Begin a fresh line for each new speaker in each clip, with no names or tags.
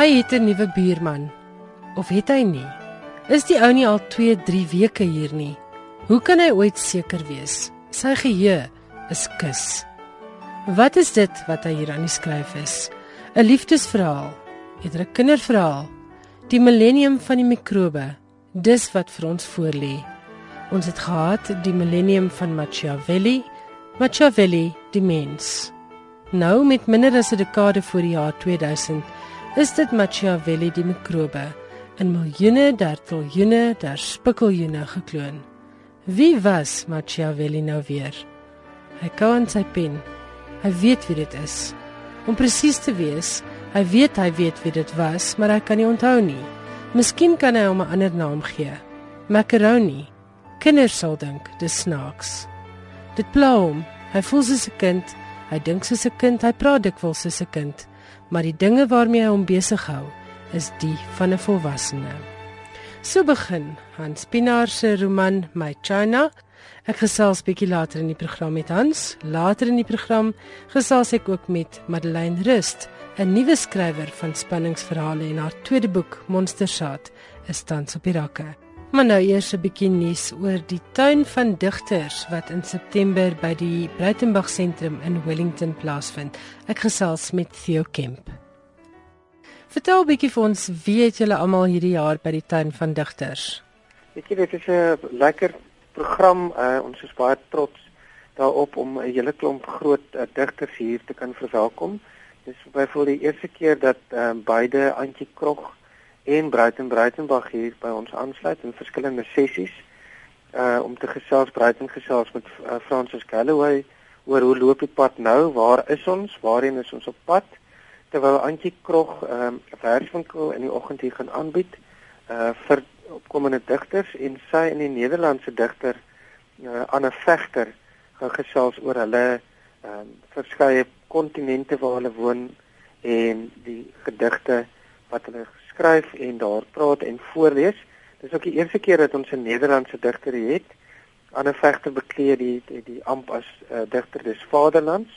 Hy het 'n nuwe buurman. Of het hy nie? Is die ou nie al 2, 3 weke hier nie? Hoe kan hy ooit seker wees? Sy geheue is kus. Wat is dit wat hy hier aan die skryf is? 'n Liefdesverhaal, eerder 'n kinderverhaal. Die millennium van die mikrobe. Dis wat vir ons voorlê. Ons het gehad die millennium van Machiavelli, Machiavelli die mens. Nou met minder as 'n dekade voor die jaar 2000 is dit Machiavelli die mikrobe in miljoene der triljoene der spikkeljoene gekloon. Wie was Machiavelli nou weer? Hy kou aan sy pen. Hy weet wie dit is. Om presies te wees, hy weet hy weet wie dit was, maar hy kan nie onthou nie. Miskien kan hy hom 'n ander naam gee. Macaroni. Kinders sal dink dis snaaks. Dit pla hom. Hy voel soos 'n kind. Hy dink soos 'n kind. Hy praat dikwels soos 'n kind. Maar die dinge waarmee hy hom besig hou, is die van 'n volwassene. So begin Hans Pinaar se roman My China. Ek gesels bietjie later in die program met Hans. Later in die program gesels ek ook met Madeleine Rust, 'n nuwe skrywer van spanningsverhale en haar tweede boek Monstersaad is tans op die rakke. Maar nou eers 'n bietjie nuus oor die tuin van digters wat in September by die Breitenberg sentrum in Wellington plaasvind. Ek gesels met Theo Kemp. Vertel 'n bietjie vir ons wie het julle almal hierdie jaar by die tuin van digters?
Weet jy dit is 'n lekker program. Uh, ons is baie trots daarop om 'n hele klomp groot uh, digters hier te kan verwelkom. Dis byvoorbeeld die eerste keer dat uh, beide Antjie Krog en Bruiten Bruitenbach hier by ons aansluit in verskillende sessies uh om te gesels Bruiten gesels met uh, Francis Galloway oor hoe loop die pad nou, waar is ons, waarheen is ons op pad? Terwyl Antjie Krog 'n um, verswinkel in die oggend hier gaan aanbied uh vir opkomende digters en sy in die Nederlandse digter uh Anne Vegter gaan gesels oor hulle um verskeie kontinente waar hulle woon en die gedigte wat hulle skryf en daar praat en voorlees. Dis ook die eerste keer dat ons 'n Nederlandse digter het. Anne Vegter bekleed die die, die amp as uh, digter des vaderlands.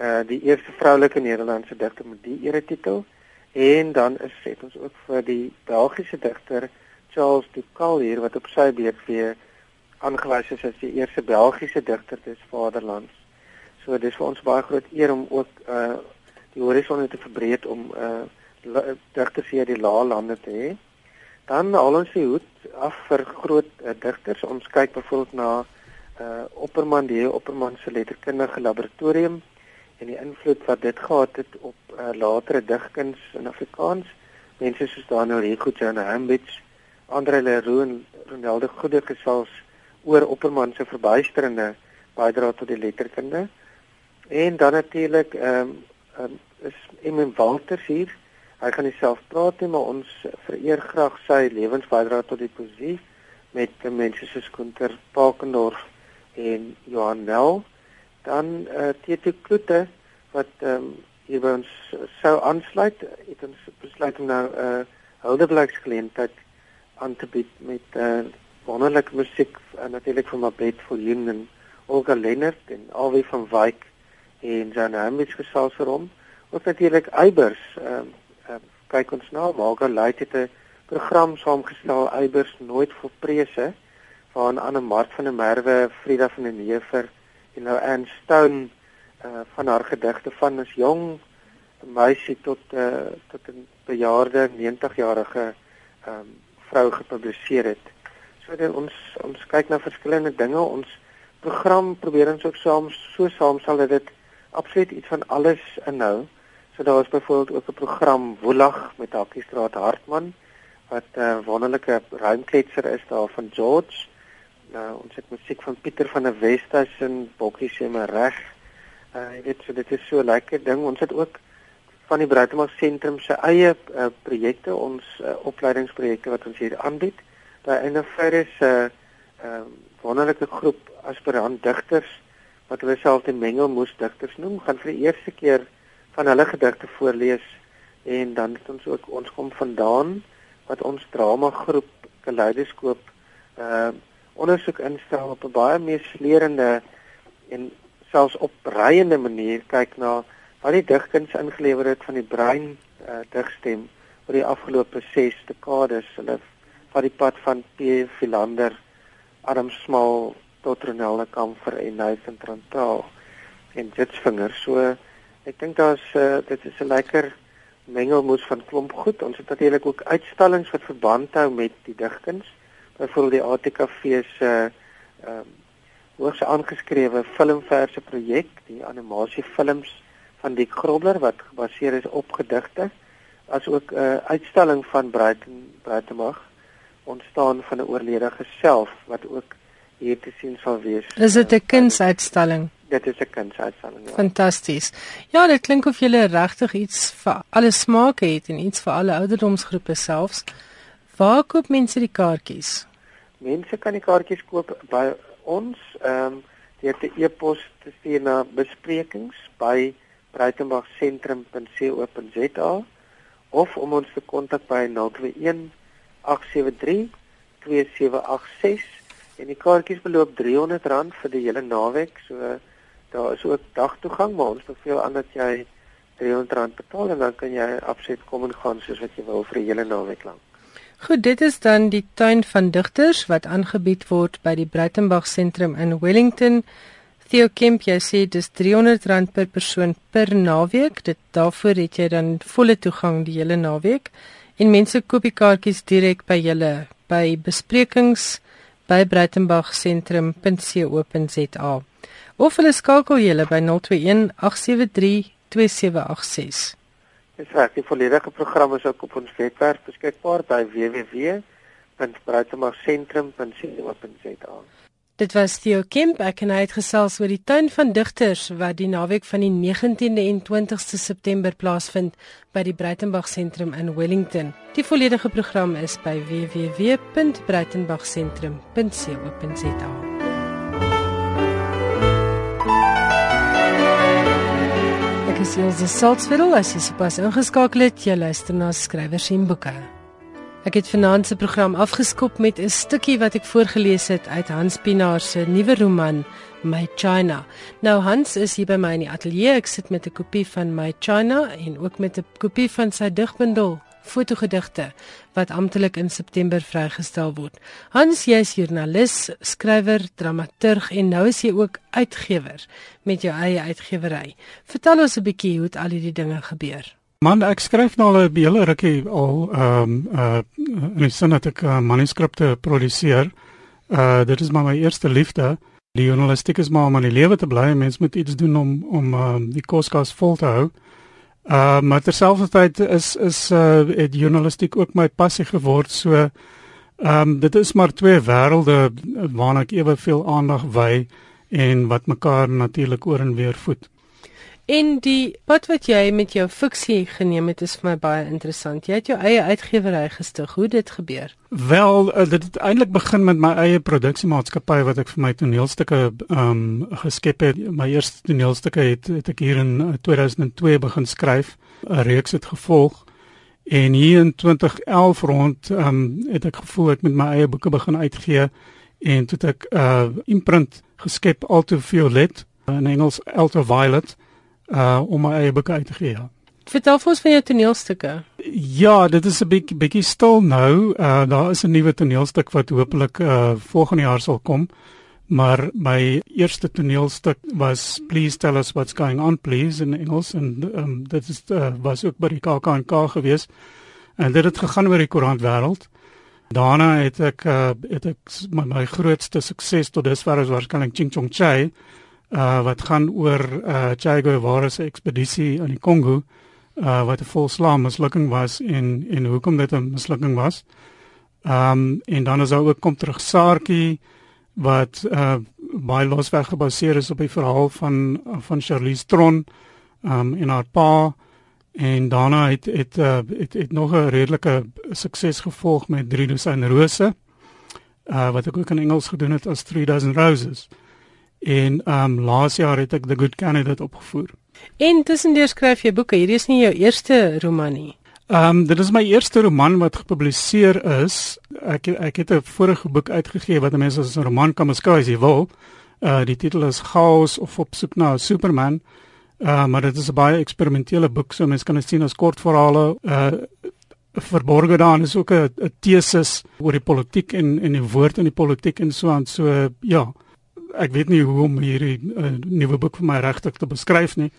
Uh die eerste vroulike Nederlandse digter met die eretitel. En dan is het ons ook vir die Belgiese digter Charles Ducal hier wat op sy weer aangewys is as die eerste Belgiese digter des vaderlands. So dis vir ons baie groot eer om ook uh die horison te verbreek om uh digters hier die lae lande te hê. Dan al ons die hoed af vir groot uh, digters. Ons kyk byvoorbeeld na uh Opperman die Opperman se letterkundige laboratorium en die invloed wat dit gehad het op uh, latere digkuns in Afrikaans. Mense soos Daniel Rico Jan Hambidge, Andre Leroux en Ronaldo Goede gesels oor Opperman se verbuisterende bydrae tot die letterkunde. En dan natuurlik ehm um, um, is Emmen Walters hier Hy gaan nie self praat nie, maar ons vereer graag sy lewensbydrae tot die poesie met mense soos Kunter Pakendorf en Johan Nel. Dan eh uh, Tito Kloete wat ehm um, hier by ons sou aansluit, het ons besluit om nou 'n uh, eh, huldeblyksgeleentheid aan te bied met eh uh, wonderlike musiek uh, natuurlik van Mabet Volin en Olga Lennert en Alwie van Wyk en Jan Hambidge gesels rond. Ons natuurlik Eybers ehm uh, kyk ons na Waga Light het 'n program saamgestel Eybers nooit vir prese waarin Anne Mart van der Merwe, Frida van der Neever en nou Anne Stone uh van haar gedigte van as jong meisie tot uh tot 'n bejaarde 90-jarige ehm um, vrou gepubliseer het. So dan ons ons kyk na verskillende dinge. Ons program probeer ons ook saam so saamstel dat dit absoluut iets van alles inhou. So daar was byvoorbeeld ook 'n program Woelag met Hakkie Straat Hartman wat 'n uh, wonderlike ruimkletser is daar van George. Nou ons het musiek van Pieter van der Westhuizen, Bokkie se maar reg. Uh jy weet so dit is so 'n lekker ding. Ons het ook van die Breitemal sentrum se eie uh, projekte, ons uh, opleidingsprojekte wat ons hier aanbied. Daar in 'n verre se uh, uh, wonderlike groep aspirant digters wat hulle self die mengelmoes digters noem, gaan vir die eerste keer van hulle gedigte voorlees en dan het ons ook ons kom vandaan wat ons drama groep Kaleidoskoop uh ondersoek instel op 'n baie meer slerende en selfs opreiende manier kyk na wat die digkuns ingelewer het van die brein uh digstem oor die afgelope 6 dekades. Hulle van die pad van P. Philander, Adam Small tot Ronaldo Kamfer en Nathan Trantaal en Jitsvinger. So ek dink daar's uh, dit is 'n lekker mengelmoes van klomp goed. Ons het natuurlik ook uitstallings wat verband hou met die digkuns. Byvoorbeeld die ATKV se ehm uh, hoogs aangeskrewe filmverse projek, die animasiefilms van die Grobler wat gebaseer is op gedigte, asook 'n uh, uitstalling van Breiten Breitenberg ontstaan van 'n oorledene self wat ook hier te sien sal wees.
Is dit 'n kunsuitstalling?
Dit is 'n kunsuitstalling. Ja.
Fantasties. Ja, dit klink of jy regtig iets vir alle smake het en iets vir alle ouderdomsgroepe selfs. Waar koop mense die kaartjies?
Mense kan die kaartjies koop by ons ehm um, deur te e-pos te stuur na besprekings by breitenbergcentrum.co.za of om ons te kontak by 021 873 2786 en die kaartjies beloop R300 vir die hele naweek. So daar is ook dagtoegang, maar ons beveel aan dat jy R300 betaal en dan kan jy absoluut kom en gaan soos wat jy wil vir die hele naweek lank.
Goed, dit is dan die tuin van digters wat aangebied word by die Breitenberg sentrum in Wellington. Theo Kemp, jy sê dis R300 per persoon per naweek. Dit daarvoor het jy dan volle toegang die hele naweek en mense koop die kaartjies direk by julle by besprekings by breitenbergsentrum.co.za of hulle skakel julle by 021 873 2786
Dis reg, die volledige program is ook op ons webwerf beskikbaar by www.breitenbergsentrum.co.za
Dit was Theo Kemp ek en hy het gesels oor die tuin van digters wat die naweek van die 19de en 20ste September plaasvind by die Breitenberg sentrum in Wellington. Die volledige program is by www.breitenbergsentrum.co.za. Is Elsje Salzwetel, as jy sopas ingeskakel het, jy luister na skrywers en boeke. Ek het vanaand se program afgeskop met 'n stukkie wat ek voorgeles het uit Hans Pinaar se nuwe roman My China. Nou Hans is hier by my in die ateljee. Ek sit met 'n kopie van My China en ook met 'n kopie van sy digbundel Fotogedigte wat amptelik in September vrygestel word. Hans, jy is joernalis, skrywer, dramaturg en nou is jy ook uitgewer met jou eie uitgewery. Vertel ons 'n bietjie hoe dit al hierdie dinge gebeur.
Man, ek skryf nou al 'n hele rukkie al ehm um, uh in die sin dat ek uh, manuskripte produseer. Uh dit is maar my eerste liefde. Die journalistiek is maar om in die lewe te bly. Mens moet iets doen om om uh, die koskas vol te hou. Uh maar terselfdertyd is is uh het journalistiek ook my passie geword. So ehm um, dit is maar twee wêrelde waarna ek eweveel aandag wy en wat mekaar natuurlik oor en weer voed.
En die pad wat jy met jou fiksie geneem het is vir my baie interessant. Jy het jou eie uitgewery gestig. Hoe dit gebeur?
Wel, uh, dit het eintlik begin met my eie produksiemaatskappy wat ek vir my toneelstukke ehm um, geskep het. My eerste toneelstukke het, het ek hier in 2002 eh, begin skryf. 'n Reeks het gevolg. En hier in 2011 rond ehm um, het ek gevoel ek met my eie boeke begin uitgee en toe het ek 'n uh, imprint geskep Alto Violet in Engels Alto Violet uh om my eie boeke uit te gee. Ja.
Vertel vir ons van jou toneelstukke.
Ja, dit is 'n bietjie bietjie stil nou. Uh daar is 'n nuwe toneelstuk wat hopelik uh volgende jaar sal kom. Maar my eerste toneelstuk was Please tell us what's going on please in Engels en um, dit is uh, was ook by die KAK&K gewees. En dit het gegaan oor die koerant wêreld. Daarna het ek uh, het ek my, my grootste sukses tot dusver is waarskynlik Ching Chong Chai uh wat gaan oor uh Che Guevara se ekspedisie in die Kongo uh wat 'n volslaam mislukking was en en hoekom dit 'n mislukking was. Um en dan is daar ook kom terug Saartjie wat uh baie losweg gebaseer is op die verhaal van van Charlize Tron um en haar pa en daarna het het uh, het, het nog 'n redelike sukses gevolg met Drie Dosyn Rose uh wat ek ook in Engels gedoen het as 3000 Roses. En ehm um, laas jaar het ek The Good Candidate opgevoer.
En tussendeur skryf jy boeke. Hierdie is nie jou eerste roman nie.
Ehm um, dit is my eerste roman wat gepubliseer is. Ek ek het 'n vorige boek uitgegee wat mense as 'n roman kan beskou as jy wil. Uh die titel is Chaos of op soek na Superman. Uh maar dit is 'n baie eksperimentele boek, so mense kan dit sien as kortverhale. Uh verborge daarin is ook 'n teses oor die politiek en en die woord in die politiek en so aan so ja ek weet nie hoe om hierdie uh, nuwe boek vir my regtig te beskryf nie.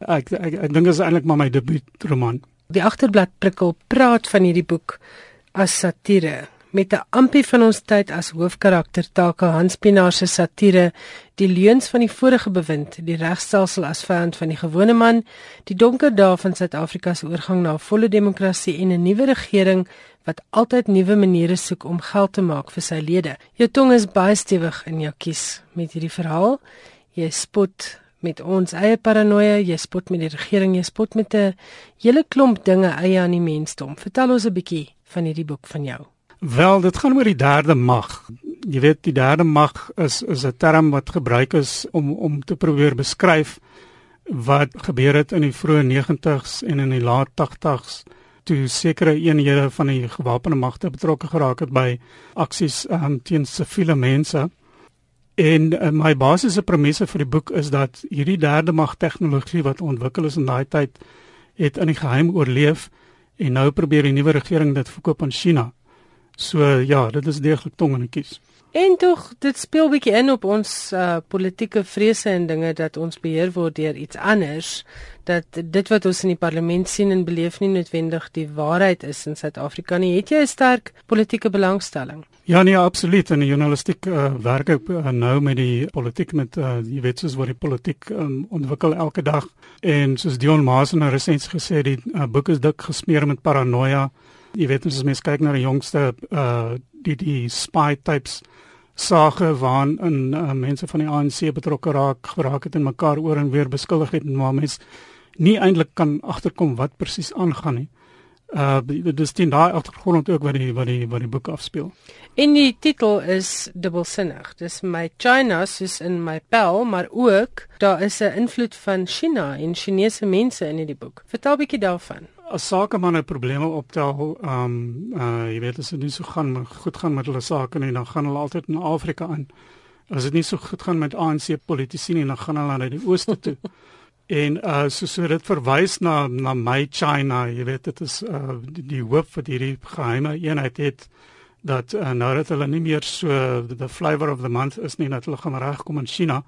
Ek ek, ek dink dit is eintlik maar my debuutroman.
Die agterblad prikkel praat van hierdie boek as satire. Met 'n ampie van ons tyd as hoofkarakter Take Hans Pinaar se satire die leuns van die vorige bewind die regstelsel as vyand van die gewone man die donker dae van Suid-Afrika se oorgang na volle demokrasie en 'n nuwe regering wat altyd nuwe maniere soek om geld te maak vir sy lede. Jou tong is baie stewig in jou kies met hierdie verhaal. Jy spot met ons eie paranoia jy spot met die regering jy spot met 'n hele klomp dinge eie aan die mensdom. Vertel ons 'n bietjie van hierdie boek van jou.
Wel, dit gaan oor die derde mag. Jy weet die derde mag is is 'n term wat gebruik is om om te probeer beskryf wat gebeur het in die vroeë 90s en in die laat 80s toe sekere eenhede van die gewapende magte betrokke geraak het by aksies um, teen siviele mense. En uh, my basiese premisse vir die boek is dat hierdie derde mag tegnologie wat ontwikkel is in daai tyd het in die geheim oorleef en nou probeer die nuwe regering dit verkoop aan China. So ja, dit is deeglik tong en kies.
En tog, dit speel bietjie in op ons uh, politieke vrese en dinge dat ons beheer word deur iets anders dat dit wat ons in die parlement sien en beleef nie noodwendig die waarheid is in Suid-Afrika nie. Het jy 'n sterk politieke belangstelling?
Ja nee, absoluut. Die journalistiek uh, werk ek uh, nou met die politiek met uh, jy weet soos wat die politiek um, ontwikkel elke dag en soos Dion Maas in 'n resensie gesê die uh, boek is dik gesmeer met paranoia jy weet as mens kyk na die jongste uh die die spy types sake waarin in uh, mense van die ANC betrokke raak geraak het en mekaar oor en weer beskuldig het en maar mens nie eintlik kan agterkom wat presies aangaan nie. Uh dis teen daai agtergrond ook wat die wat die wat die boek afspeel.
En die titel is dubbelsinnig. Dis my China soos in my pel, maar ook daar is 'n invloed van China en Chinese mense in hierdie boek. Vertel 'n bietjie daarvan
as sakemanne probleme optel, ehm um, uh jy weet as dit nie so gaan goed gaan met hulle sake nie, dan gaan hulle altyd na Afrika aan. As dit nie so goed gaan met ANC politici nie, dan gaan hulle na die ooste toe. en uh so so dit verwys na na my China, jy weet dit is uh die, die hoof vir hierdie geheime eenheid het dat uh, nou dat hulle nie meer so the flavor of the month is nie, dat hulle gaan regkom in China.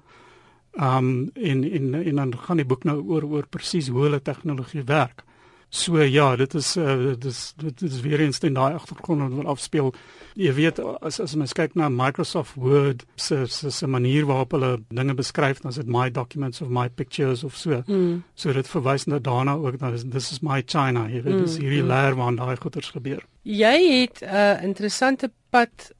Um in in in dan gaan die boek nou oor oor presies hoe hulle tegnologie werk. So ja, dit is uh, dit is dit is weer eens in daai agtergrond wat afspeel. Jy weet as as mens kyk na Microsoft Word se se se manier waarop hulle dinge beskryf, dan is dit my documents of my pictures of so. Mm. So dit verwys na daarna ook dan is this is my China. Jy weet mm. dis hierdie mm. leer waar daai goeters gebeur.
Jy het 'n uh, interessante pad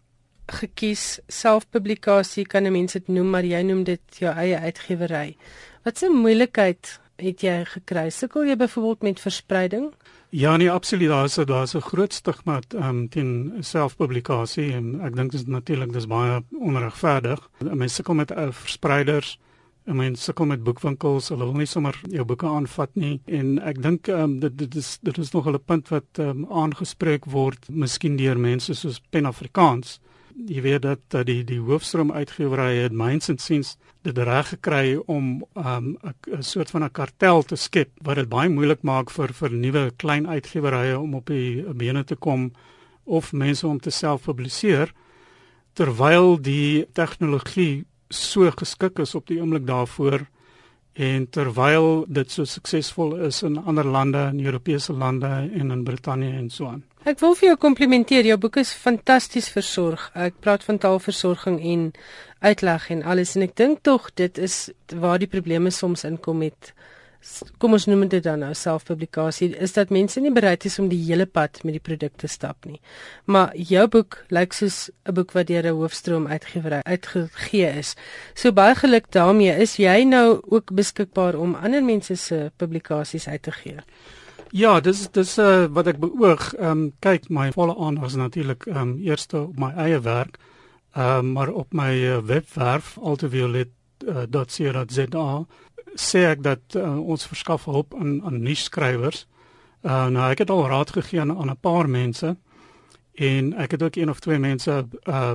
gekies, selfpublikasie kan 'n mens dit noem, maar jy noem dit jou eie uitgewery. Wat 'n moeilikheid het jy gekry? Sukkel jy byvoorbeeld met verspreiding?
Ja nee, absoluut. Daar's daar's 'n groot stigma um, teen selfpublikasie en ek dink dit is natuurlik dis baie onregverdig. Mense sukkel met uh, verspreiders. En mense sukkel met boekwinkels. Hulle wil nie sommer jou boeke aanvat nie en ek dink um, dit dit is dit is nog 'n punt wat um, aangespreek word, miskien deur mense soos Pen Afrikaans jy weet dat die die hoofstroom uitgewery het myns en siens dit reg gekry om 'n um, soort van 'n kartel te skep wat dit baie moeilik maak vir vir nuwe klein uitgewerye om op die bene te kom of mense om te self publiseer terwyl die tegnologie so geskik is op die oomblik daarvoor en terwyl dit so suksesvol is in ander lande in Europese lande en in Brittanje en so aan
Ek wil vir jou komplimenteer. Jou boek is fantasties versorg. Ek praat van taalversorging en uitleg en alles en ek dink tog dit is waar die probleme soms inkom met kom ons noem dit dan nou selfpublikasie is dat mense nie bereid is om die hele pad met die produk te stap nie. Maar jou boek lyk soos 'n boek wat deur 'n hoofstroom uitgewer uitgegee is. So baie geluk daarmee. Is jy nou ook beskikbaar om ander mense se publikasies uit te gee?
Ja, dis dis uh, wat ek beoog. Ehm um, kyk, my volle aandag is natuurlik ehm um, eerste op my eie werk. Ehm um, maar op my uh, webwerf ultraviolet.co.za uh, sê ek dat uh, ons verskaf hulp aan aan nuusskrywers. Uh, nou ek het al raad gegee aan, aan 'n paar mense en ek het ook een of twee mense uh,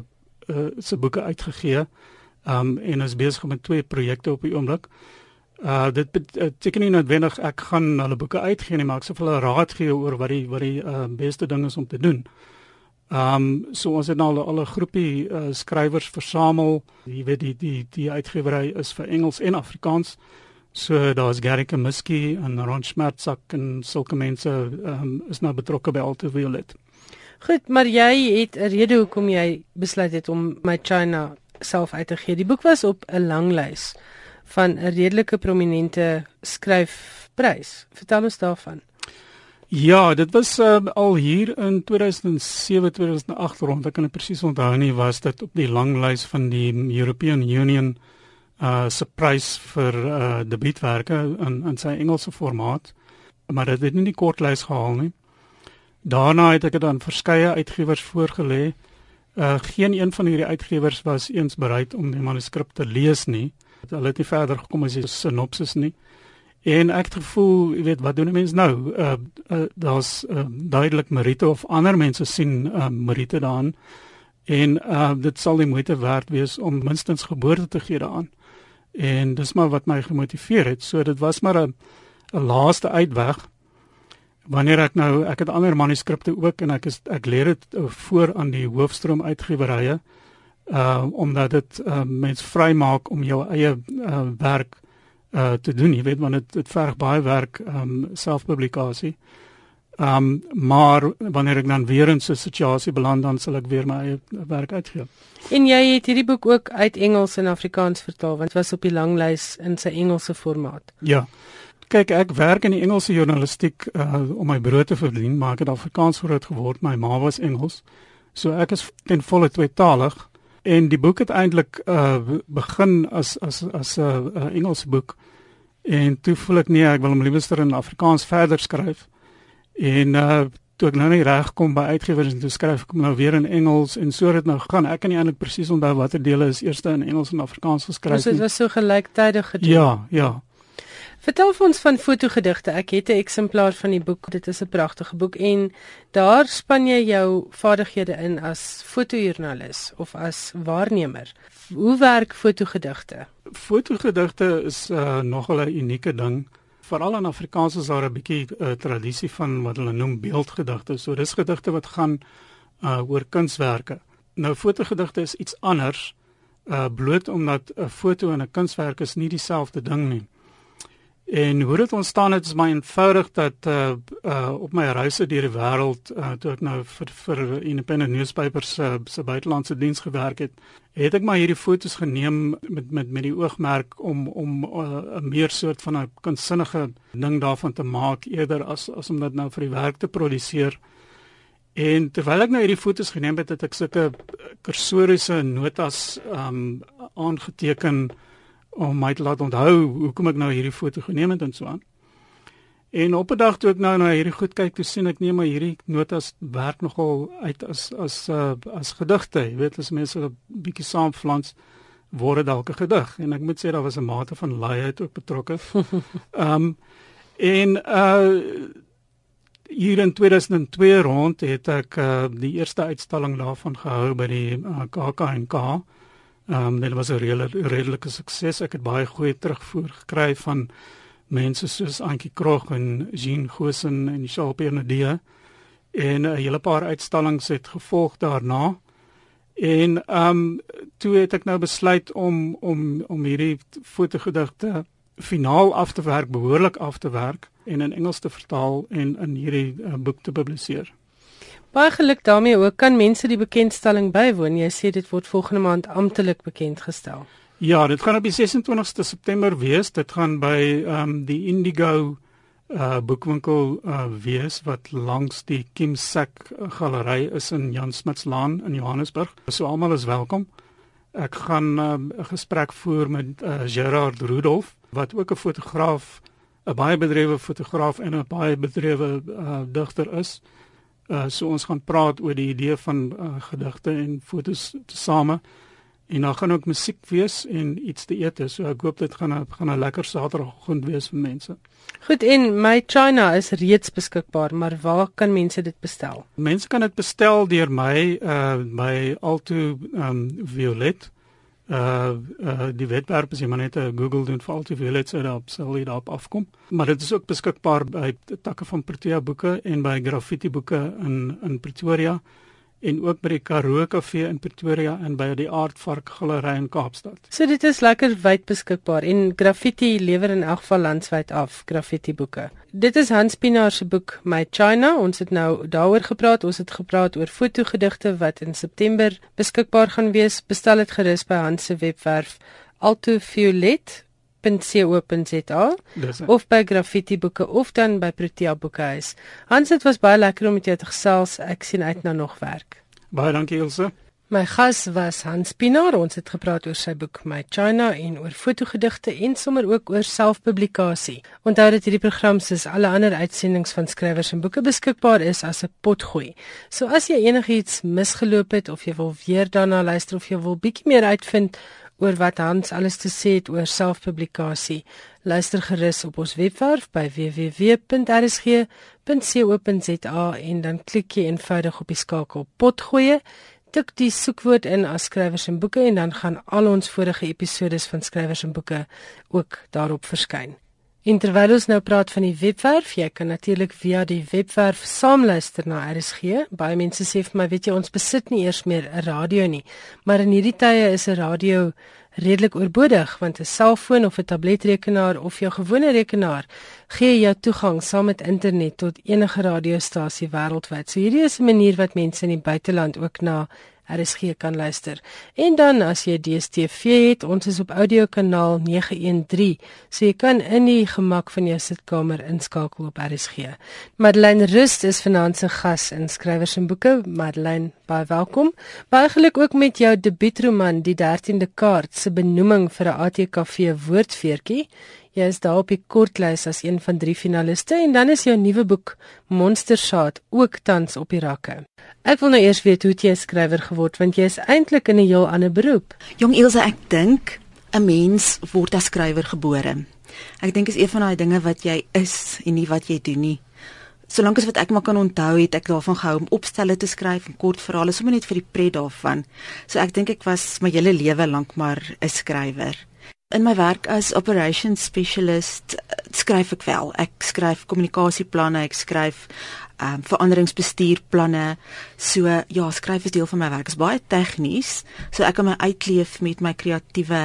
uh se boeke uitgegee. Um, en is besig met twee projekte op die oomblik. Uh dit beteken nie noodwendig ek gaan hulle boeke uitgee nie, maar ek sê vir hulle raad gee oor wat die wat die uh, beste ding is om te doen. Ehm um, so ons het nou al, 'n groepie uh, skrywers versamel. Jy weet die die die uitgewery is vir Engels en Afrikaans. So daar's Gary Kamiski en Ron Schmertzak en sulke mense um, is nou betrokke by Alto Violet.
Goed, maar jy het 'n rede hoekom jy besluit het om My China self uit te gee. Die boek was op 'n lang lys van 'n redelike prominente skryfprys. Vertel ons daarvan.
Ja, dit was uh, al hier in 2007 2008 rond. Ek kan dit presies onthou nie was dit op die lang lys van die European Union uh se prys vir uh debuutwerke in in sy Engelse formaat. Maar dit het nie die kort lys gehaal nie. Daarna het ek dit aan verskeie uitgewers voorgelê. Uh geen een van hierdie uitgewers was eens bereid om die manuskrip te lees nie. Hulle het nie verder gekom as die sinopsis nie. En ek het gevoel, jy weet, wat doen 'n mens nou? Uh, uh daar's uh, duidelik Marite of ander mense sien uh Marite daarin. En uh dit sal die moeite werd wees om minstens geboorte te gee daaraan. En dis maar wat my gemotiveer het. So dit was maar 'n 'n laaste uitweg. Wanneer ek nou ek het ander manuskripte ook en ek is ek leer dit voor aan die hoofstroom uitgewerye uh omdat dit uh mens vrymaak om jou eie uh werk uh te doen. Jy weet want dit dit verg baie werk um selfpublikasie. Um maar wanneer ek dan weer in so 'n situasie beland dan sal ek weer my eie werk uitgee.
En jy het hierdie boek ook uit Engels en Afrikaans vertaal want dit was op die langlys in sy Engelse formaat.
Ja. Kyk, ek werk in die Engelse journalistiek uh om my brood te verdien, maar ek het Afrikaans groot geword. My ma was Engels. So ek is ten volle tweetalig en die boek het eintlik uh begin as as as 'n uh, uh, Engelse boek en toe voel ek nee ek wil hom liewer in Afrikaans verder skryf en uh toe ek nou nie reg kom by uitgewers en toe skryf ek nou weer in Engels en so dit nou gegaan ek kan nie eintlik presies onthou watter dele is eers in Engels en Afrikaans geskryf
nie dit was so gelyktydig gedoen
ja ja
Vertel ons van fotogedigte. Ek het 'n eksemplaar van die boek. Dit is 'n pragtige boek en daar span jy jou vaardighede in as fotojoernalis of as waarnemer. Hoe werk fotogedigte?
Fotogedigte is uh, nogal 'n unieke ding. Veral in Afrikaans is daar 'n bietjie 'n uh, tradisie van wat hulle noem beeldgedigte. So dis gedigte wat gaan uh, oor kunswerke. Nou fotogedigte is iets anders. Uh bloot omdat 'n foto en 'n kunswerk is nie dieselfde ding nie. En hoe dit ontstaan het is my eenvoudig dat uh uh op my reise deur die wêreld uh toe ek nou vir vir independent newspapers uh, se buitelandse diens gewerk het, het ek maar hierdie fotos geneem met met met die oogmerk om om 'n uh, meer soort van 'n kunsinnige ding daarvan te maak eerder as as om dit nou vir die werk te produseer. En terwyl ek nou hierdie fotos geneem het, het ek sulke kursoriese notas um aangeteken om my te laat onthou hoekom ek nou hierdie foto geneem het en so aan. En op 'n dag toe ek nou na hierdie goed kyk, toe sien ek nee maar hierdie notas werk nogal uit as as uh, as gedigte. Jy weet as mense 'n bietjie saamflans word dalk 'n gedig en ek moet sê daar was 'n mate van laaiheid ook betrokke. Ehm um, en uh hier in 2002 rond het ek uh, die eerste uitstalling daarvan gehou by die uh, KAK&K Ehm um, dit was 'n redelike redelike sukses. Ek het baie goeie terugvoer gekry van mense soos Antjie Krog en Jean Gosen en Michelle Bernadette en 'n hele paar uitstallings het gevolg daarna. En ehm um, toe het ek nou besluit om om om hierdie fotogedigte finaal af te werk, behoorlik af te werk en in Engels te vertaal en in hierdie uh, boek te publiseer.
Baie geluk daarmee ook. Kan mense die bekendstelling bywoon? Jy sê dit word volgende maand amptelik bekend gestel.
Ja, dit gaan op die 26ste September wees. Dit gaan by ehm um, die Indigo uh boekwinkel uh wees wat langs die Kim Sak galery is in Jan Smitslaan in Johannesburg. So almal is welkom. Ek gaan ehm, 'n uh, gesprek voer met uh, Gerard Rudolph wat ook 'n fotograaf, 'n baie bedrewe fotograaf en 'n baie bedrewe uh digter is. Uh so ons gaan praat oor die idee van uh, gedigte en fotos tesame. En dan gaan ook musiek wees en iets te eet. So ek hoop dit gaan 'n gaan 'n lekker Saterdagoggend wees vir mense.
Goed en my China is reeds beskikbaar, maar waar kan mense dit bestel?
Mense kan dit bestel deur my uh by Alto um Violet Uh uh die webwerf as jy maar net 'n Google doen vir altyd wil dit sou daarop sal jy daarop afkom. Maar dit is ook beskikbaar by takke van Protea boeke en by Graffiti boeke in in Pretoria en ook by die Karoo Kafee in Pretoria en by die Aardvark Galery in Kaapstad.
So dit is lekker wyd beskikbaar en Graffiti lewer in elk geval landwyd af Graffiti boeke. Dit is Hans Pinaar se boek My China. Ons het nou daaroor gepraat. Ons het gepraat oor fotogedigte wat in September beskikbaar gaan wees. Bestel dit gerus by Hans se webwerf Altoviolet .co.za of by Graffiti Boeke of dan by Protea Boekehuis. Hans, dit was baie lekker om met jou te gesels. Ek sien uit na nog werk.
Baie dankie Ilse.
My gas was Hans Pinaar. Ons het gepraat oor sy boek My China en oor fotogedigte en sommer ook oor selfpublikasie. Onthou dat hierdie program soos alle ander uitsendings van skrywers en boeke beskikbaar is as 'n potgooi. So as jy enigiets misgeloop het of jy wil weer daarna luister of jy wil bietjie meer uitvind oor wat Hans alles te sê het oor selfpublikasie. Luister gerus op ons webwerf by www.rsg.co.za en dan klik jy eenvoudig op die skakel potgoeie. Tik die soekwoord in as skrywers en boeke en dan gaan al ons vorige episode van skrywers en boeke ook daarop verskyn. En terwyl ons nou praat van die webwerf, jy kan natuurlik via die webwerf saamluister na RSG. Baie mense sê vir my, weet jy, ons besit nie eers meer 'n radio nie, maar in hierdie tye is 'n radio redelik oorbodig want 'n selfoon of 'n tabletrekenaar of jou gewone rekenaar gee jou toegang saam met internet tot enige radiostasie wêreldwyd. So hierdie is 'n manier wat mense in die buiteland ook na RSG kan luister. En dan as jy DStv het, ons is op audiokanaal 913, so jy kan in die gemak van jou sitkamer inskakel op RSG. Madeleine Rust is vanaand se gas in skrywers en boeke. Madeleine, baie welkom. Baie geluk ook met jou debuutroman Die 13de kaart se benoeming vir 'n ATKV woordfeertjie. Jy is daar op die kortlys as een van drie finaliste en dan is jou nuwe boek Monstersaad ook tans op die rakke. Ek wil nou eers weet hoe jy skrywer geword want jy is eintlik in 'n heel ander beroep.
Jong Ilse, ek dink 'n mens word as skrywer gebore. Ek dink is een van daai dinge wat jy is en nie wat jy doen nie. Solank as wat ek maar kan onthou het ek daarvan gehou om opstelle te skryf en kort verhale sommer net vir die pret daarvan. So ek dink ek was my hele lewe lank maar 'n skrywer. In my werk as operations specialist skryf ek wel. Ek skryf kommunikasieplanne, ek skryf ehm um, veranderingsbestuurplanne. So ja, skryf is deel van my werk. Dit is baie tegnies, so ek kan my uitleef met my kreatiewe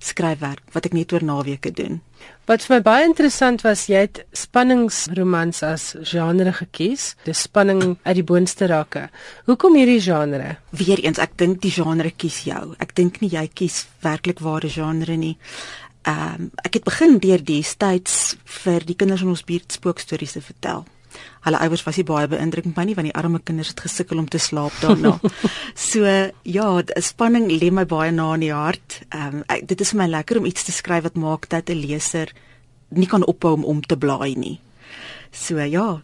skryfwerk wat ek net oor naweke doen.
Wat vir my baie interessant was, jy het spanningsromans as genre gekies. Dis spanning uit die boonste rakke. Hoekom hierdie genre?
Weereens, ek dink die genre kies jou. Ek dink nie jy kies werklik ware genre nie. Ehm um, ek het begin deur die styds vir die kinders in ons buurt spookstories te vertel. Hulle ouers was nie baie beïndruk met my nie want die arme kinders het gesukkel om te slaap daarna. so ja, spanning lê my baie na in die hart. Ehm um, dit is vir my lekker om iets te skryf wat maak dat 'n leser nie kan ophou om om te blaai nie. So ja.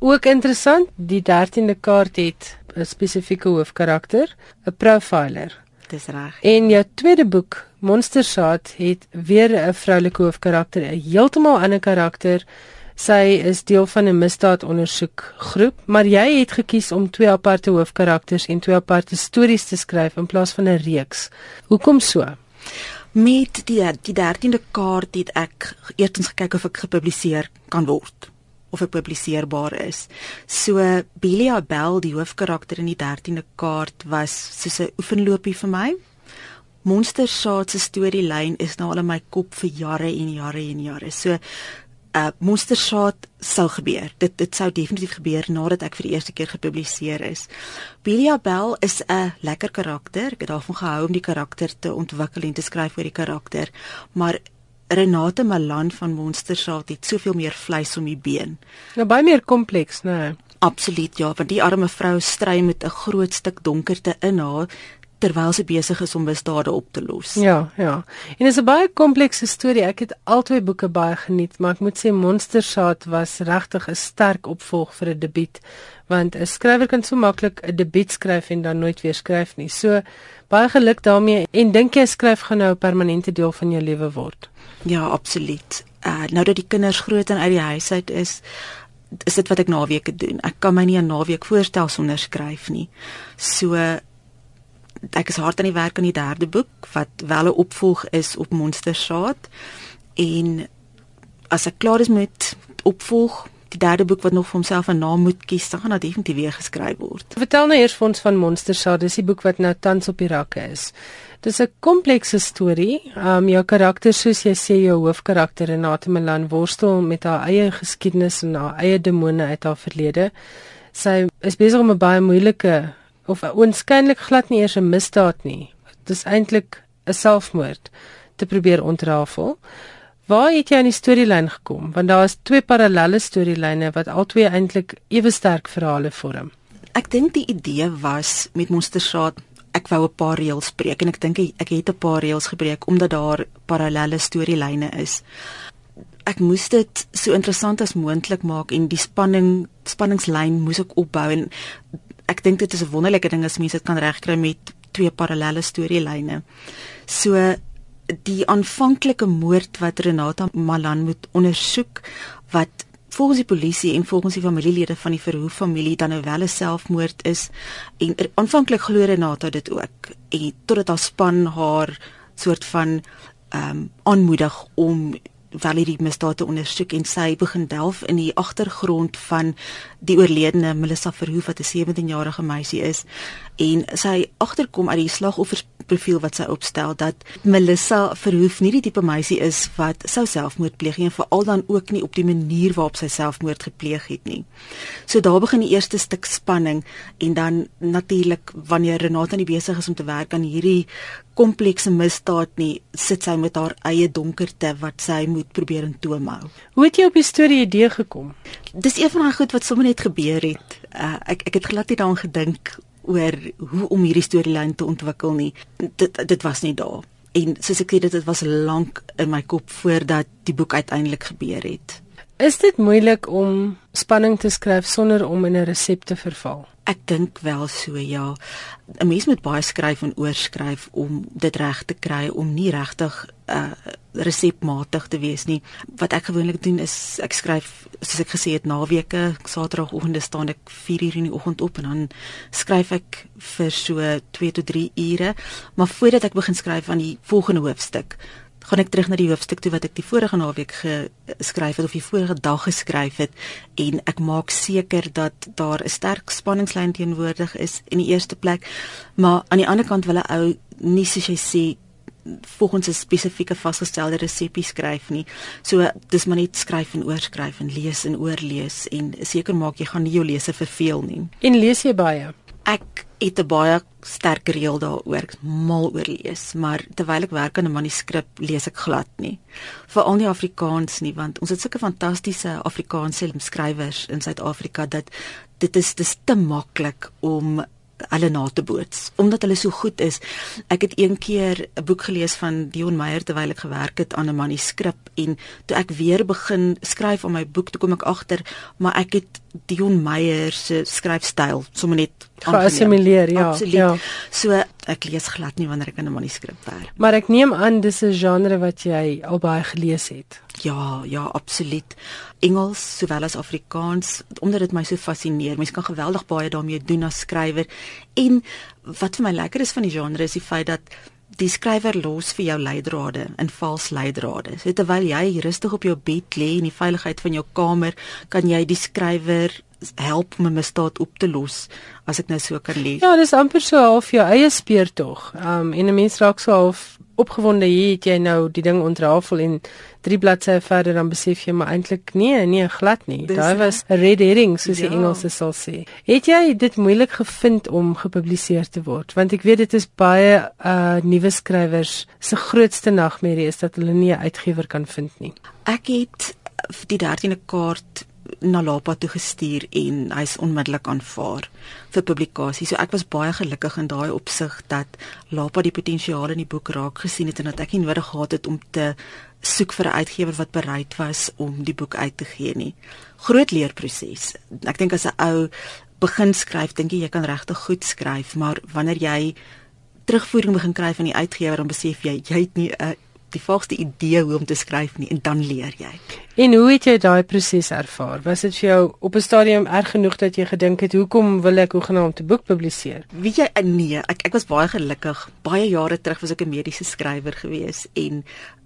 Ook interessant, die 13de kaart het 'n spesifieke hoofkarakter, 'n profiler.
Dis reg.
En jou tweede boek, Monstersaad, het weer 'n vroulike hoofkarakter, 'n heeltemal ander karakter. Sy is deel van 'n misdaadondersoekgroep, maar jy het gekies om twee aparte hoofkarakters en twee aparte stories te skryf in plaas van 'n reeks. Hoekom so?
Met die die 13de kaart het ek eerstens gekyk of ek gepubliseer kan word of ek publiseerbaar is. So Belia Bell, die hoofkarakter in die 13de kaart was soos 'n oefenloopie vir my. Monster Saad se storielyn is nou al in my kop vir jare en jare en jare. So uh monstersaad sou gebeur. Dit dit sou definitief gebeur nadat ek vir die eerste keer gepubliseer is. Belia Bell is 'n lekker karakter. Ek het daarvan gehou om die karakter te ontwikkel en te skryf oor die karakter. Maar Renate Malan van Monstersaad het soveel meer vleis om die been.
Nou baie meer kompleks, né? Nee.
Absoluut ja, want die arme vrou stry met 'n groot stuk donkerte in haar terwyl sy besig is om misdade op te los.
Ja, ja. En dit is 'n baie komplekse storie. Ek het albei boeke baie geniet, maar ek moet sê Monstersaad was regtig 'n sterk opvolg vir 'n debuut, want 'n skrywer kan so maklik 'n debuut skryf en dan nooit weer skryf nie. So baie geluk daarmee en dink jy skryf gaan nou 'n permanente deel van jou lewe word?
Ja, absoluut. Uh nou dat die kinders groot en uit die huis uit is, is dit wat ek naweke doen. Ek kan my nie 'n naweek voorstel sonder skryf nie. So ek is hard aan die werk aan die derde boek wat wel 'n opvolg is op Monstersaad en as ek klaar is met opvolg die derde boek wat nog vir homself 'n naam moet kies, dan gaan dit definitief weer geskryf word.
Vertel nou eers vir ons van Monstersaad, dis die boek wat nou tans op die rakke is. Dis 'n komplekse storie. Um jou karakter, soos jy sê, jou hoofkarakter Renate Milan worstel met haar eie geskiedenis en haar eie demone uit haar verlede. Sy is besig om 'n baie moeilike of oënskynlik glad nie eers 'n misdaad nie. Dis eintlik 'n selfmoord te probeer ontrafel. Waar het jy aan die storielyn gekom? Want daar is twee parallelle storielyne wat albei eintlik ewe sterk verhale vorm.
Ek dink die idee was met Monstersaad ek wou 'n paar reëls breek en ek dink ek het 'n paar reëls gebreek omdat daar parallelle storielyne is. Ek moes dit so interessant as moontlik maak en die spanning spanningslyn moes ek opbou en ek dink dit is 'n wonderlike ding as mense dit kan regkry met twee parallelle storielyne. So die aanvanklike moord wat Renata Malan moet ondersoek wat volgens die polisie en volgens die familielede van die Verhoef familie dan nou wel 'n selfmoord is en er, aanvanklik glo Renata dit ook en totdat haar span haar soort van ehm um, aanmoedig om wel hierdie misdaad te ondersoek en sy begin delf in die agtergrond van die oorledene Melissa Verhoef wat 'n 17-jarige meisie is en sy agterkom uit die slagoffersprofiel wat sy opstel dat Melissa Verhoef nie die tipe meisie is wat sou selfmoord pleeg nie en veral dan ook nie op die manier waarop sy selfmoord gepleeg het nie. So daar begin die eerste stuk spanning en dan natuurlik wanneer Renata nie besig is om te werk aan hierdie komplekse misdaad nie, sit sy met haar eie donkerte wat sy moet probeer in toom hou.
Hoe het jy op die storie idee gekom?
Dis een van daai goed wat sommer net gebeur het. Uh, ek ek het glad nie daaraan gedink oor hoe om hierdie storielyn te ontwikkel nie. Dit dit was nie daar. En soos ek sê dit was lank in my kop voordat die boek uiteindelik gebeur het.
Is dit moeilik om spanning te skryf sonder om in 'n resep te verval?
Ek dink wel so ja. 'n Mens moet baie skryf en oorskryf om dit reg te kry om nie regtig uh resepmatig te wees nie. Wat ek gewoonlik doen is ek skryf soos ek gesê het naweke, Saterdagoggende staan ek 4 uur in die oggend op en dan skryf ek vir so 2 tot 3 ure, maar voordat ek begin skryf aan die volgende hoofstuk, gaan ek terug na die hoofstuk toe wat ek die vorige naweek geskryf het of die vorige dag geskryf het en ek maak seker dat daar 'n sterk spanningslyn teenwoordig is in die eerste plek maar aan die ander kant wil 'n ou nie soos jy sê volgens 'n spesifieke vasgestelde resepie skryf nie. So dis maar net skryf en oorskryf en lees en oorlees en seker maak jy gaan nie jou leser verveel nie.
En lees jy baie?
Ek het 'n baie sterk reël daaroor, ek mal oor lees, maar terwyl ek werk aan 'n manuskrip, lees ek glad nie. Veral nie Afrikaans nie, want ons het sulke fantastiese Afrikaanse skrywers in Suid-Afrika dat dit is dis te maklik om hulle na te boots omdat hulle so goed is. Ek het een keer 'n boek gelees van Dion Meyer terwyl ek gewerk het aan 'n manuskrip en toe ek weer begin skryf aan my boek, toe kom ek agter maar ek het Dion Meyer se skryfstyl sommer net
geassimileer, ja.
Absoluut. Ja. So ek lees glad nie wanneer ek aan 'n manuskrip werk.
Maar ek neem aan dis 'n genre wat jy al baie gelees het.
Ja, ja, absoluut. Engels sowel as Afrikaans omdat dit my so fascineer. Mens kan geweldig baie daarmee doen as skrywer. En wat vir my lekker is van die genre is die feit dat die skrywer los vir jou leidrade in vals leidrade. So terwyl jy rustig op jou bed lê in die veiligheid van jou kamer, kan jy die skrywer help om 'n misdaad op te los as ek nou so kan lees.
Ja, dis amper so half jou eie speurtog. Um en 'n mens raak so half opgewonde hier het jy nou die ding ontrafel en drie bladsye verder dan besef jy maar eintlik nee, nee glad nie. Daar was 'n red herring soos ja. die Engelse sal sê. Het jy dit moeilik gevind om gepubliseer te word? Want ek weet dit is baie uh nuwe skrywers se grootste nagmerrie is dat hulle nie 'n uitgewer kan vind nie.
Ek het die 13de kaart na Lapa toe gestuur en hy's onmiddellik aanvaar vir publikasie. So ek was baie gelukkig in daai opsig dat Lapa die potensiaal in die boek raak gesien het en dat ek nie nodig gehad het om te soek vir 'n uitgewer wat bereid was om die boek uit te gee nie. Groot leerproses. Ek dink as 'n ou begin skryf, dink jy jy kan regtig goed skryf, maar wanneer jy terugvoering begin kry van die uitgewer dan besef jy jy het nie 'n die vaagste idee hoe om te skryf nie en dan leer jy.
En hoe het jy daai proses ervaar? Was dit vir jou op 'n stadium erg genoeg dat jy gedink het hoekom wil ek hoegenaamd 'n boek publiseer?
Weet jy nee, ek ek was baie gelukkig. Baie jare terug was ek 'n mediese skrywer gewees en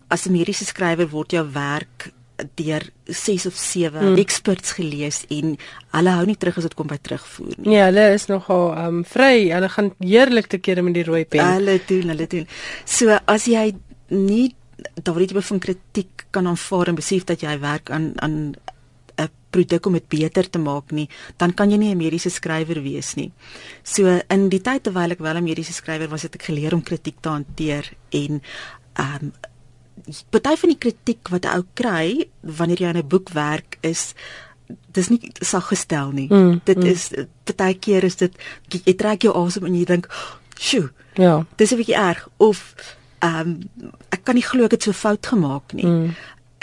as 'n mediese skrywer word jou werk deur 6 of 7 hmm. experts gelees en hulle hou nie terug as dit kom by terugvoer
nie. Ja, hulle is nogal um vry. Hulle gaan heerlik te kere met die rooi pen.
Hulle doen, hulle doen. So as jy nie daardie tipe van kritiek kan aanvaar en besef dat jy werk aan aan 'n produk om dit beter te maak nie, dan kan jy nie 'n mediese skrywer wees nie. So in die tyd terwyl ek wel 'n mediese skrywer was, het ek geleer om kritiek te hanteer en um party van die kritiek wat 'n ou kry wanneer jy aan 'n boek werk is dis nie sag gestel nie. Mm, dit mm. is baie keer is dit jy trek jou asem en jy dink, "Sjoe." Ja. Dis 'n bietjie erg of ehm um, ek kan nie glo ek het so fout gemaak nie. Mm.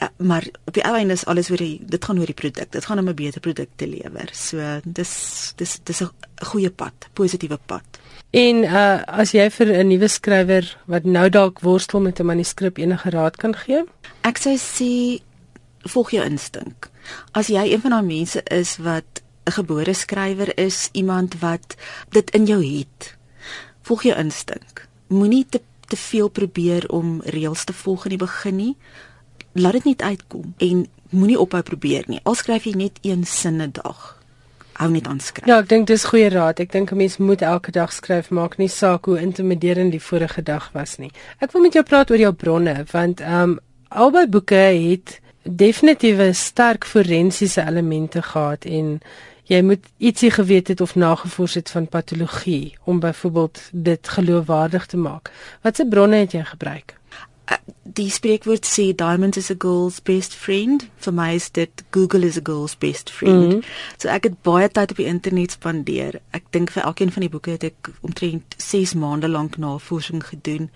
Uh, maar op die einde is alles oor die dit gaan oor die produk. Dit gaan om 'n beter produk te lewer. So dis dis dis 'n goeie pad, positiewe pad.
En uh as jy vir 'n nuwe skrywer wat nou dalk worstel met 'n manuskrip enige raad kan gee?
Ek sou sê volg jou instink. As jy een van daai mense is wat 'n gebore skrywer is, iemand wat dit in jou het, volg jou instink. Moenie te te veel probeer om reëls te volg in die begin nie. Laat dit net uitkom en moenie ophou probeer nie. Al skryf jy net een sin 'n dag hou net aan skryf.
Ja, ek dink dis goeie raad. Ek dink 'n mens moet elke dag skryf, maak nie saak hoe intimiderend die vorige dag was nie. Ek wil met jou praat oor jou bronne want ehm um, albei boeke het definitiewe sterk forensiese elemente gehad en jy moet ietsie geweet het of nagevors het van patologie om byvoorbeeld dit geloofwaardig te maak. Watse bronne het jy gebruik?
Uh, die spreekwoord sê diamond is a girl's best friend vir my is dit google is a girl's best friend mm -hmm. so ek het baie tyd op die internet spandeer ek dink vir elkeen van die boeke het ek omtrent 6 maande lank navorsing gedoen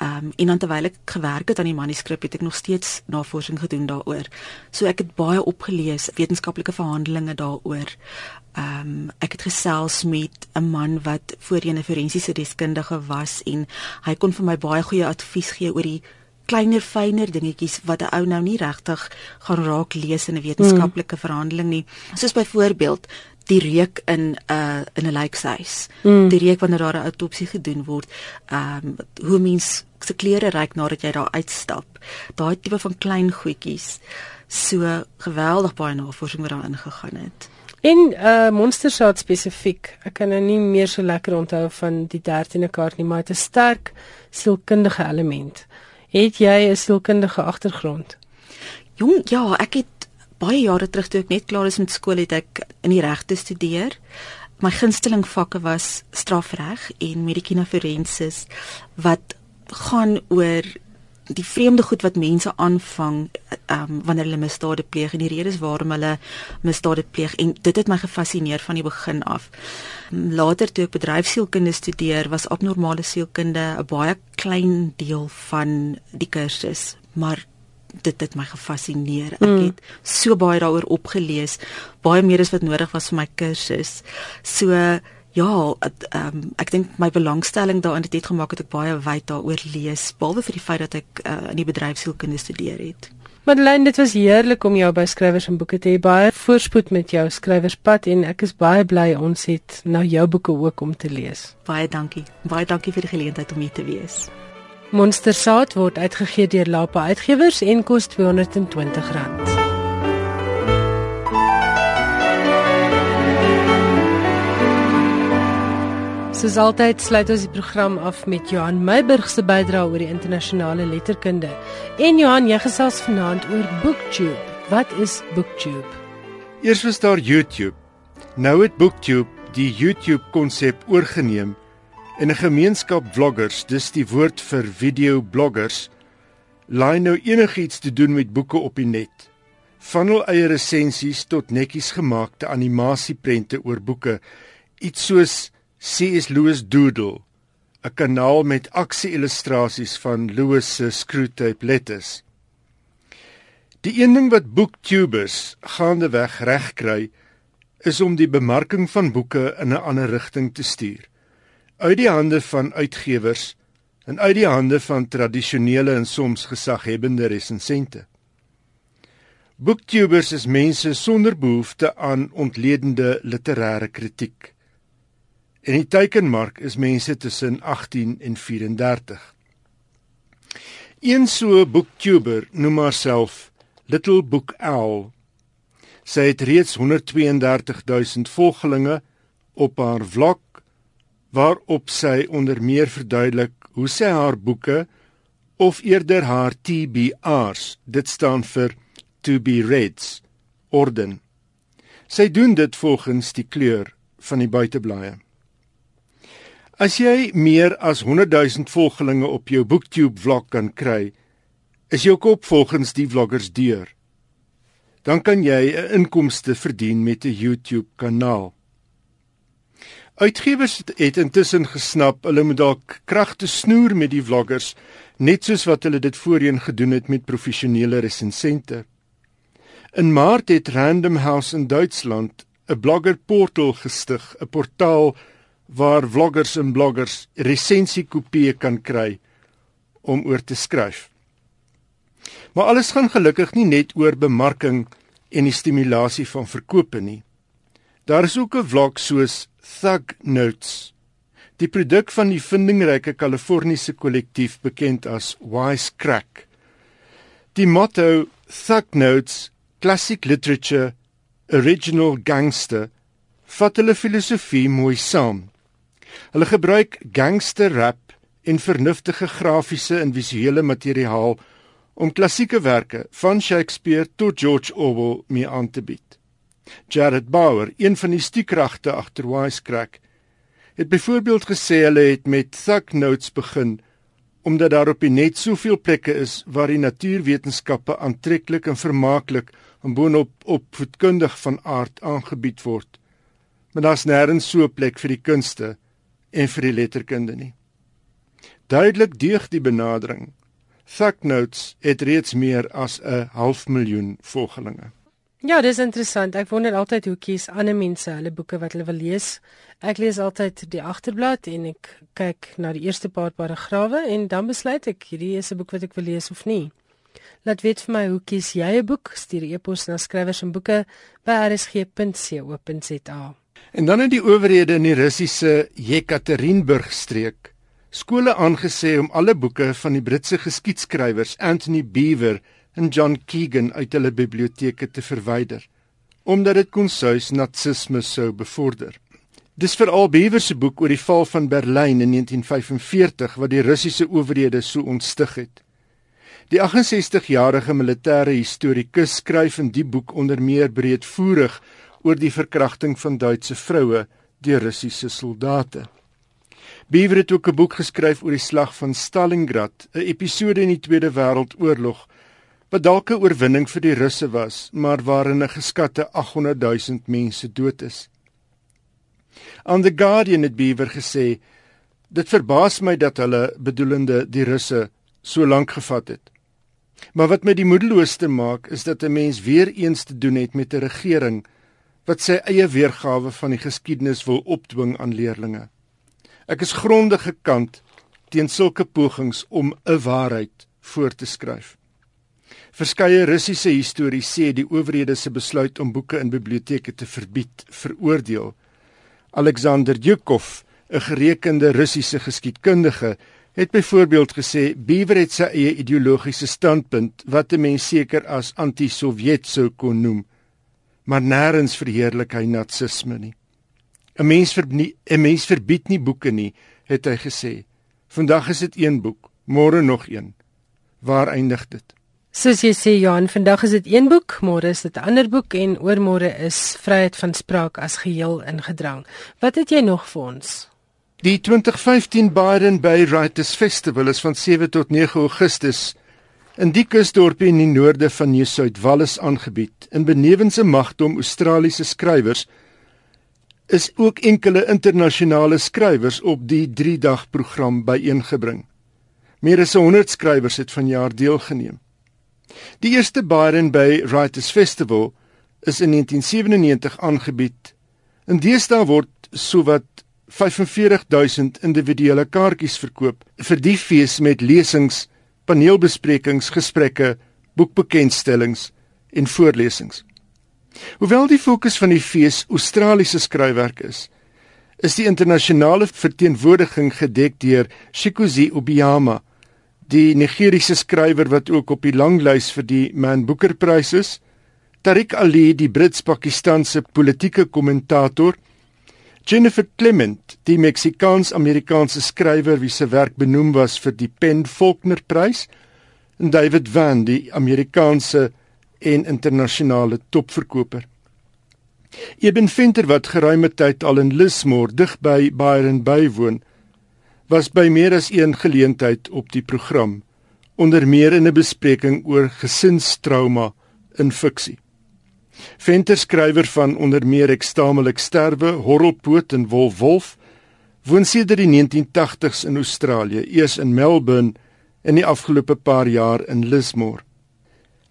um, en dan terwyl ek gewerk het aan die manuskrip het ek nog steeds navorsing gedoen daaroor so ek het baie opgelees wetenskaplike verhandelinge daaroor Um ek het gesels met 'n man wat voorheen 'n forensiese deskundige was en hy kon vir my baie goeie advies gee oor die kleiner fyner dingetjies wat 'n ou nou nie regtig gaan raak lees in 'n wetenskaplike mm. verhandeling nie. Soos byvoorbeeld die reuk in 'n uh, in 'n lijkhuis. Mm. Die reuk wanneer daar 'n autopsie gedoen word. Ehm um, hoe mens se klere reik nadat jy daar uitstap. Daai tipe van klein goedjies. So geweldig baie navorsing wat daarin gegaan het.
En uh monstersaad spesifiek. Ek kan nou nie meer so lekker onthou van die 13de kaart nie, maar dit is 'n sterk sielkundige element. Het jy 'n sielkundige agtergrond?
Jong, ja, ek het baie jare terug toe ek net klaar is met skool het ek in die regte studeer. My gunsteling vakke was strafreg en medicina forensis wat gaan oor die vreemde goed wat mense aanvang um, wanneer hulle misdade pleeg en die redes waarom hulle misdade pleeg en dit het my gefassineer van die begin af. Later toe ek bedryfsielkunde studeer, was abnormale sielkunde 'n baie klein deel van die kursus, maar dit het my gefassineer. Ek mm. het so baie daaroor opgelees, baie meer as wat nodig was vir my kursus. So Ja, ehm um, ek dink my belangstelling daarin het dit gemaak dat ek baie wyd daaroor lees, behalwe vir die feit dat ek uh, in die bedryfsielkunde studeer het.
Madeleine, dit was heerlik om jou by skrywers en boeke te hê. Baie voorspoed met jou skrywerspad en ek is baie bly ons het nou jou boeke ook om te lees.
Baie dankie. Baie dankie vir die geleentheid om hier te wees.
Monstersaad word uitgegee deur Lapa Uitgewers en kos R220. Soos altyd sluit ons die program af met Johan Meiburg se bydrae oor die internasionale letterkunde. En Johan, jy gesels vanaand oor BookTube. Wat is BookTube?
Eers was daar YouTube. Nou het BookTube die YouTube konsep oorgeneem en 'n gemeenskap vloggers, dis die woord vir video bloggers, laai nou enigiets te doen met boeke op die net. Van hul eie resensies tot netjies gemaakte animasieprente oor boeke, iets soos C.S. Lewis Doodle, 'n kanaal met aksie-illustrasies van Lewis se Screwtape Letters. Die een ding wat booktubers gaandeweg regkry, is om die bemarking van boeke in 'n ander rigting te stuur. Uit die hande van uitgewers en uit die hande van tradisionele en soms gesaghebbende resensente. Booktubers is mense sonder behoefte aan ontledende literêre kritiek. En die teikenmark is mense tussen 18 en 34. Een so booktuber noem haarself Little Book Owl. Sy het reeds 132000 volgelinge op haar vlog waarop sy onder meer verduidelik hoe sy haar boeke of eerder haar TBRs, dit staan vir to be reads, orden. Sy doen dit volgens die kleur van die buiteblaaie. As jy meer as 100 000 volgelinge op jou BookTube vlog kan kry, is jou kop volgens die vloggers deur. Dan kan jy 'n inkomste verdien met 'n YouTube kanaal. Uitgewers het intussen gesnap hulle moet dalk kragte snoer met die vloggers net soos wat hulle dit voorheen gedoen het met professionele resensente. In Maart het Random House in Duitsland 'n blogger portal gestig, 'n portaal waar vloggers en bloggers resensiekopieë kan kry om oor te skryf. Maar alles gaan gelukkig nie net oor bemarking en die stimulasie van verkope nie. Daar is ook 'n vlog soos Thug Notes, die produk van die vindingryke Kaliforniese kollektief bekend as Wise Crack. Die motto Thug Notes, Classic Literature, Original Gangster, vat hulle filosofie mooi saam. Hulle gebruik gangster rap en vernuftige grafiese en visuele materiaal om klassiekewerke van Shakespeare tot George Orwell mee aan te bied. Jared Bauer, een van die stiekragte agter Wisecrack, het byvoorbeeld gesê hulle het met Thug Notes begin omdat daar op die net soveel plekke is waar die natuurwetenskappe aantreklik en vermaaklik en boonop opvoedkundig van aard aangebied word. Maar daar's nêrens so 'n plek vir die kunste en vir die letterkunde nie. Duidelik deug die benadering. Thug Notes het reeds meer as 'n half miljoen volgelinge.
Ja, dis interessant. Ek wonder altyd hoe kies ander mense hulle boeke wat hulle wil lees. Ek lees altyd die agterblad en ek kyk na die eerste paar paragrawe en dan besluit ek hierdie is 'n boek wat ek wil lees of nie. Laat weet vir my hoe kies jy 'n boek? Stuur e-pos na skrywers
en dan het die owerhede in die Russiese Yekaterinburg streek skole aangesê om alle boeke van die Britse geskiedskrywers Anthony Beaver en John Keegan uit hulle biblioteke te verwyder omdat dit konsuis nazisme sou bevorder. Dis veral Beaver se boek oor die val van Berlyn in 1945 wat die Russiese owerhede so ontstig het. Die 68-jarige militêre historikus skryf in die boek onder meer breedvoerig oor die verkrachting van Duitse vroue deur Russiese soldate. Beaver het ook 'n boek geskryf oor die slag van Stalingrad, 'n episode in die Tweede Wêreldoorlog wat dalk 'n oorwinning vir die Russe was, maar waarin 'n geskatte 800 000 mense dood is. On the Guardian het Beaver gesê: "Dit verbaas my dat hulle bedoelende die Russe so lank gevat het. Maar wat my die moedeloosste maak, is dat 'n mens weer eens te doen het met 'n regering wat sy eie weergawe van die geskiedenis wil opdwing aan leerdlinge. Ek is grondig gekant teen sulke pogings om 'n waarheid voor te skryf." Verskeie Russiese histories sê die owerhede se besluit om boeke in biblioteke te verbied veroordeel. Alexander Yukov, 'n gerekende Russiese geskiedkundige, het byvoorbeeld gesê Beaver het sy eie ideologiese standpunt wat 'n mens seker as anti-Sowjet sou kon noem, maar nêrens verheerlik hy nazisme nie. 'n Mens verbied 'n mens verbied nie boeke nie, het hy gesê. Vandag is dit een boek, môre nog een. Waar eindig dit?
Soos jy sê Johan, vandag is dit een boek, môre is dit 'n ander boek en oormôre is vryheid van spraak as geheel ingedrang. Wat het jy nog vir ons?
Die 2015 Baden Bay Writers Festival is van 7 tot 9 Augustus in die kusdorpie in die noorde van Nieu-Suid-Wallis aangebied. In benewense magdom Australiese skrywers is ook enkele internasionale skrywers op die 3-dag program byeengebring. Meer as 100 skrywers het vanjaar deelgeneem. Die eerste Byron Bay Writers Festival is in 1997 aangebied. In deesdae word sowat 45000 individuele kaartjies verkoop vir die fees met lesings, paneelbesprekings, gesprekke, boekbekendstellings en voorlesings. Hoewel die fokus van die fees Australiese skryfwerk is, is die internasionale verteenwoordiging gedek deur Chikuzi Obiama, die Nigeriese skrywer wat ook op die langlys vir die Man Booker Prys is, Tariq Ali, die Brits-Pakistaanse politieke kommentator, Jennifer Clement, die Meksikaans-Amerikaanse skrywer wie se werk benoem was vir die PEN Faulkner Prys, en David Van, die Amerikaanse en internasionale topverkoper. Eben Venter wat geruime tyd al in Lismore digby Byron bywoon, was by meer as een geleentheid op die program, onder meer in 'n bespreking oor gesinstrauma in fiksie. Venter skrywer van onder meer Ekstamelik sterwe, Horrelpoot en Wolf Wolf, woon sedert die 1980s in Australië, eers in Melbourne en die afgelope paar jaar in Lismore.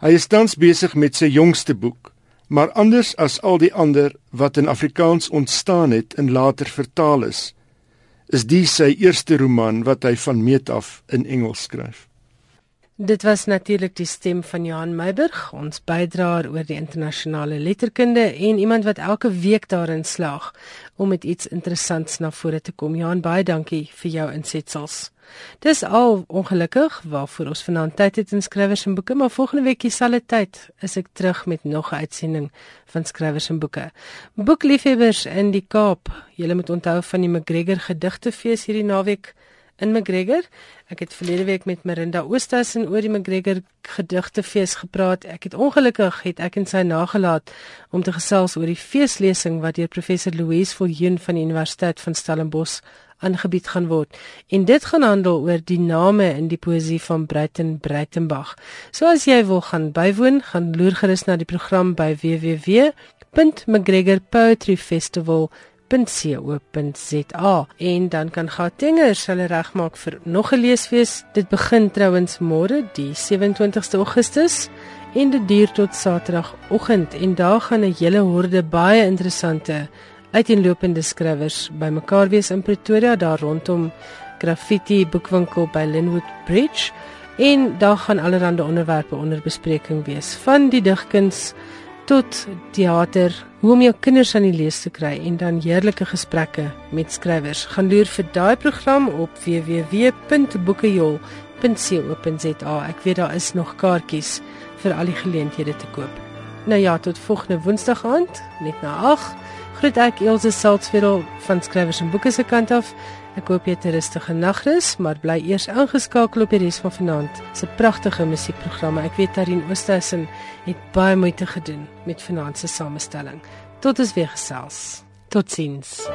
Hy is tans besig met sy jongste boek, maar anders as al die ander wat in Afrikaans ontstaan het en later vertaal is, is die sy eerste roman wat hy van meet af in Engels skryf.
Dit was natuurlik die stem van Johan Meiburg, ons bydraer oor die internasionale letterkunde en iemand wat elke week daarin slaag om met iets interessants na vore te kom. Johan, baie dankie vir jou insetsels. Dis al ongelukkig waarvoor ons vanaand tyd het in skrywers en boeke, maar volgende week dieselfde tyd is ek terug met nog 'n uitsending van skrywers en boeke. Boekliefhebbers in die Kaap, julle moet onthou van die McGregor gedigtefees hierdie naweek in McGregor. Ek het verlede week met Marinda Oosthuizen oor die McGregor gedigtefees gepraat. Ek het ongelukkig het ek en sy nagelaat om te gesels oor die feeslesing wat deur professor Louise Viljoen van die Universiteit van Stellenbosch aangebied gaan word. En dit gaan handel oor die name in die poësie van Breiten Breitenbach. So as jy wil gaan bywoon, gaan loer gerus na die program by www.mcgregorpoetryfestival.com www.rsg.co.za en dan kan Gautengers hulle regmaak vir nog 'n leesfees. Dit begin trouens môre, die 27ste Augustus en dit duur tot Saterdagoggend en daar gaan 'n hele horde baie interessante uiteenlopende skrywers bymekaar wees in Pretoria daar rondom Graffiti boekwinkel by Linwood Bridge en daar gaan allerlei onderwerpe onder bespreking wees van die digkuns tot teater, hoe om jou kinders aan die lees te kry en dan heerlike gesprekke met skrywers. Gaan loer vir daai program op www.boekejol.co.za. Ek weet daar is nog kaartjies vir al die geleenthede te koop. Nou ja, tot volgende Woensdag aand, net na 8. Groet ek Elsje Saltzwedel van Skrywers en Boeke se kant af. Ek hoop jy het 'n rustige nagrus, maar bly eers ingeskakel op die res van vanaand se pragtige musiekprogramme. Ek weet Tarin Oosthuizen het baie moeite gedoen met vanaand se samestelling. Tot ons weer gesels. Totsiens.